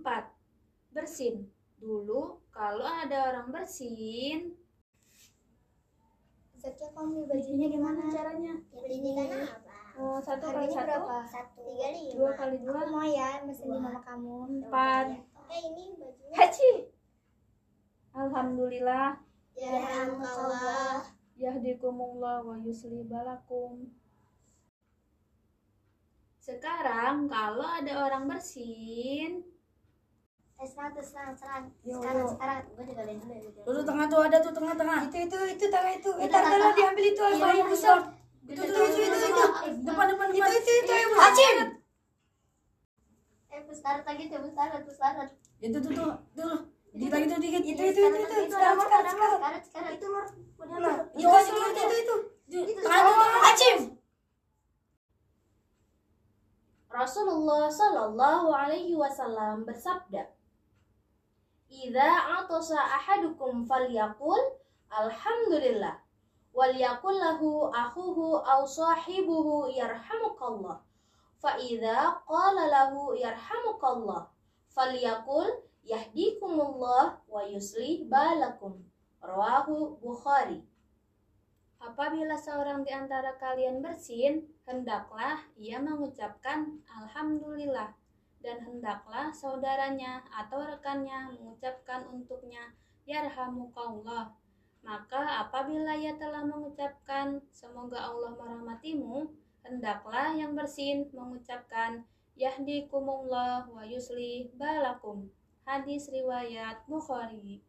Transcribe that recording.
Empat, bersin. Dulu kalau ada orang bersin, Ustaznya kamu beli bajunya gimana? caranya? Ini kan apa? Oh, satu kali satu, berapa? Satu. Tiga lima. dua kali dua, Aku mau ya mesin di mama kamu. empat. Oke, ini bajunya. Haji. Alhamdulillah. Ya, Allah. Yahdikumullah wa yusli balakum. Sekarang kalau ada orang bersin, Eh, serang tuh, serang, serang. Yo, Sekarang, sekarang. Gue juga dulu. ya, Tuh, tuh, tengah tuh ada tuh tengah tengah. Itu, itu, itu, tangan itu. Eh, tar, tar, diambil itu Iya, Ayo iya, pusat. Itu, itu, itu, itu, itu. Depan depan Itu, depan. itu, itu, itu. Acim. Eh, pustarat lagi tuh, pustarat, pustarat. Itu tuh tuh tuh. Dikit lagi tuh dikit. Itu, itu, itu, itu. Sekarang, sekarang, sekarang. Sekarang, sekarang. Itu, Lur. Nah, Itu, itu, itu, itu, itu. Tengah tuh. Acim. Rasulullah Shallallahu Alaihi Wasallam bersabda, "Idza atasa ahadukum falyakul Alhamdulillah, walyakul lahu akhuhu aw sahibuhu yarhamukallah. Fa idza qala lahu yarhamukallah, falyakul yahdikumullah wa yuslih balakum." Rawahu Bukhari. Apabila seorang di antara kalian bersin, hendaklah ia mengucapkan Alhamdulillah dan hendaklah saudaranya atau rekannya mengucapkan untuknya Yarhamukallah. Maka apabila ia telah mengucapkan Semoga Allah merahmatimu, hendaklah yang bersin mengucapkan Yahdikumullah wa yusli balakum. Hadis riwayat Bukhari.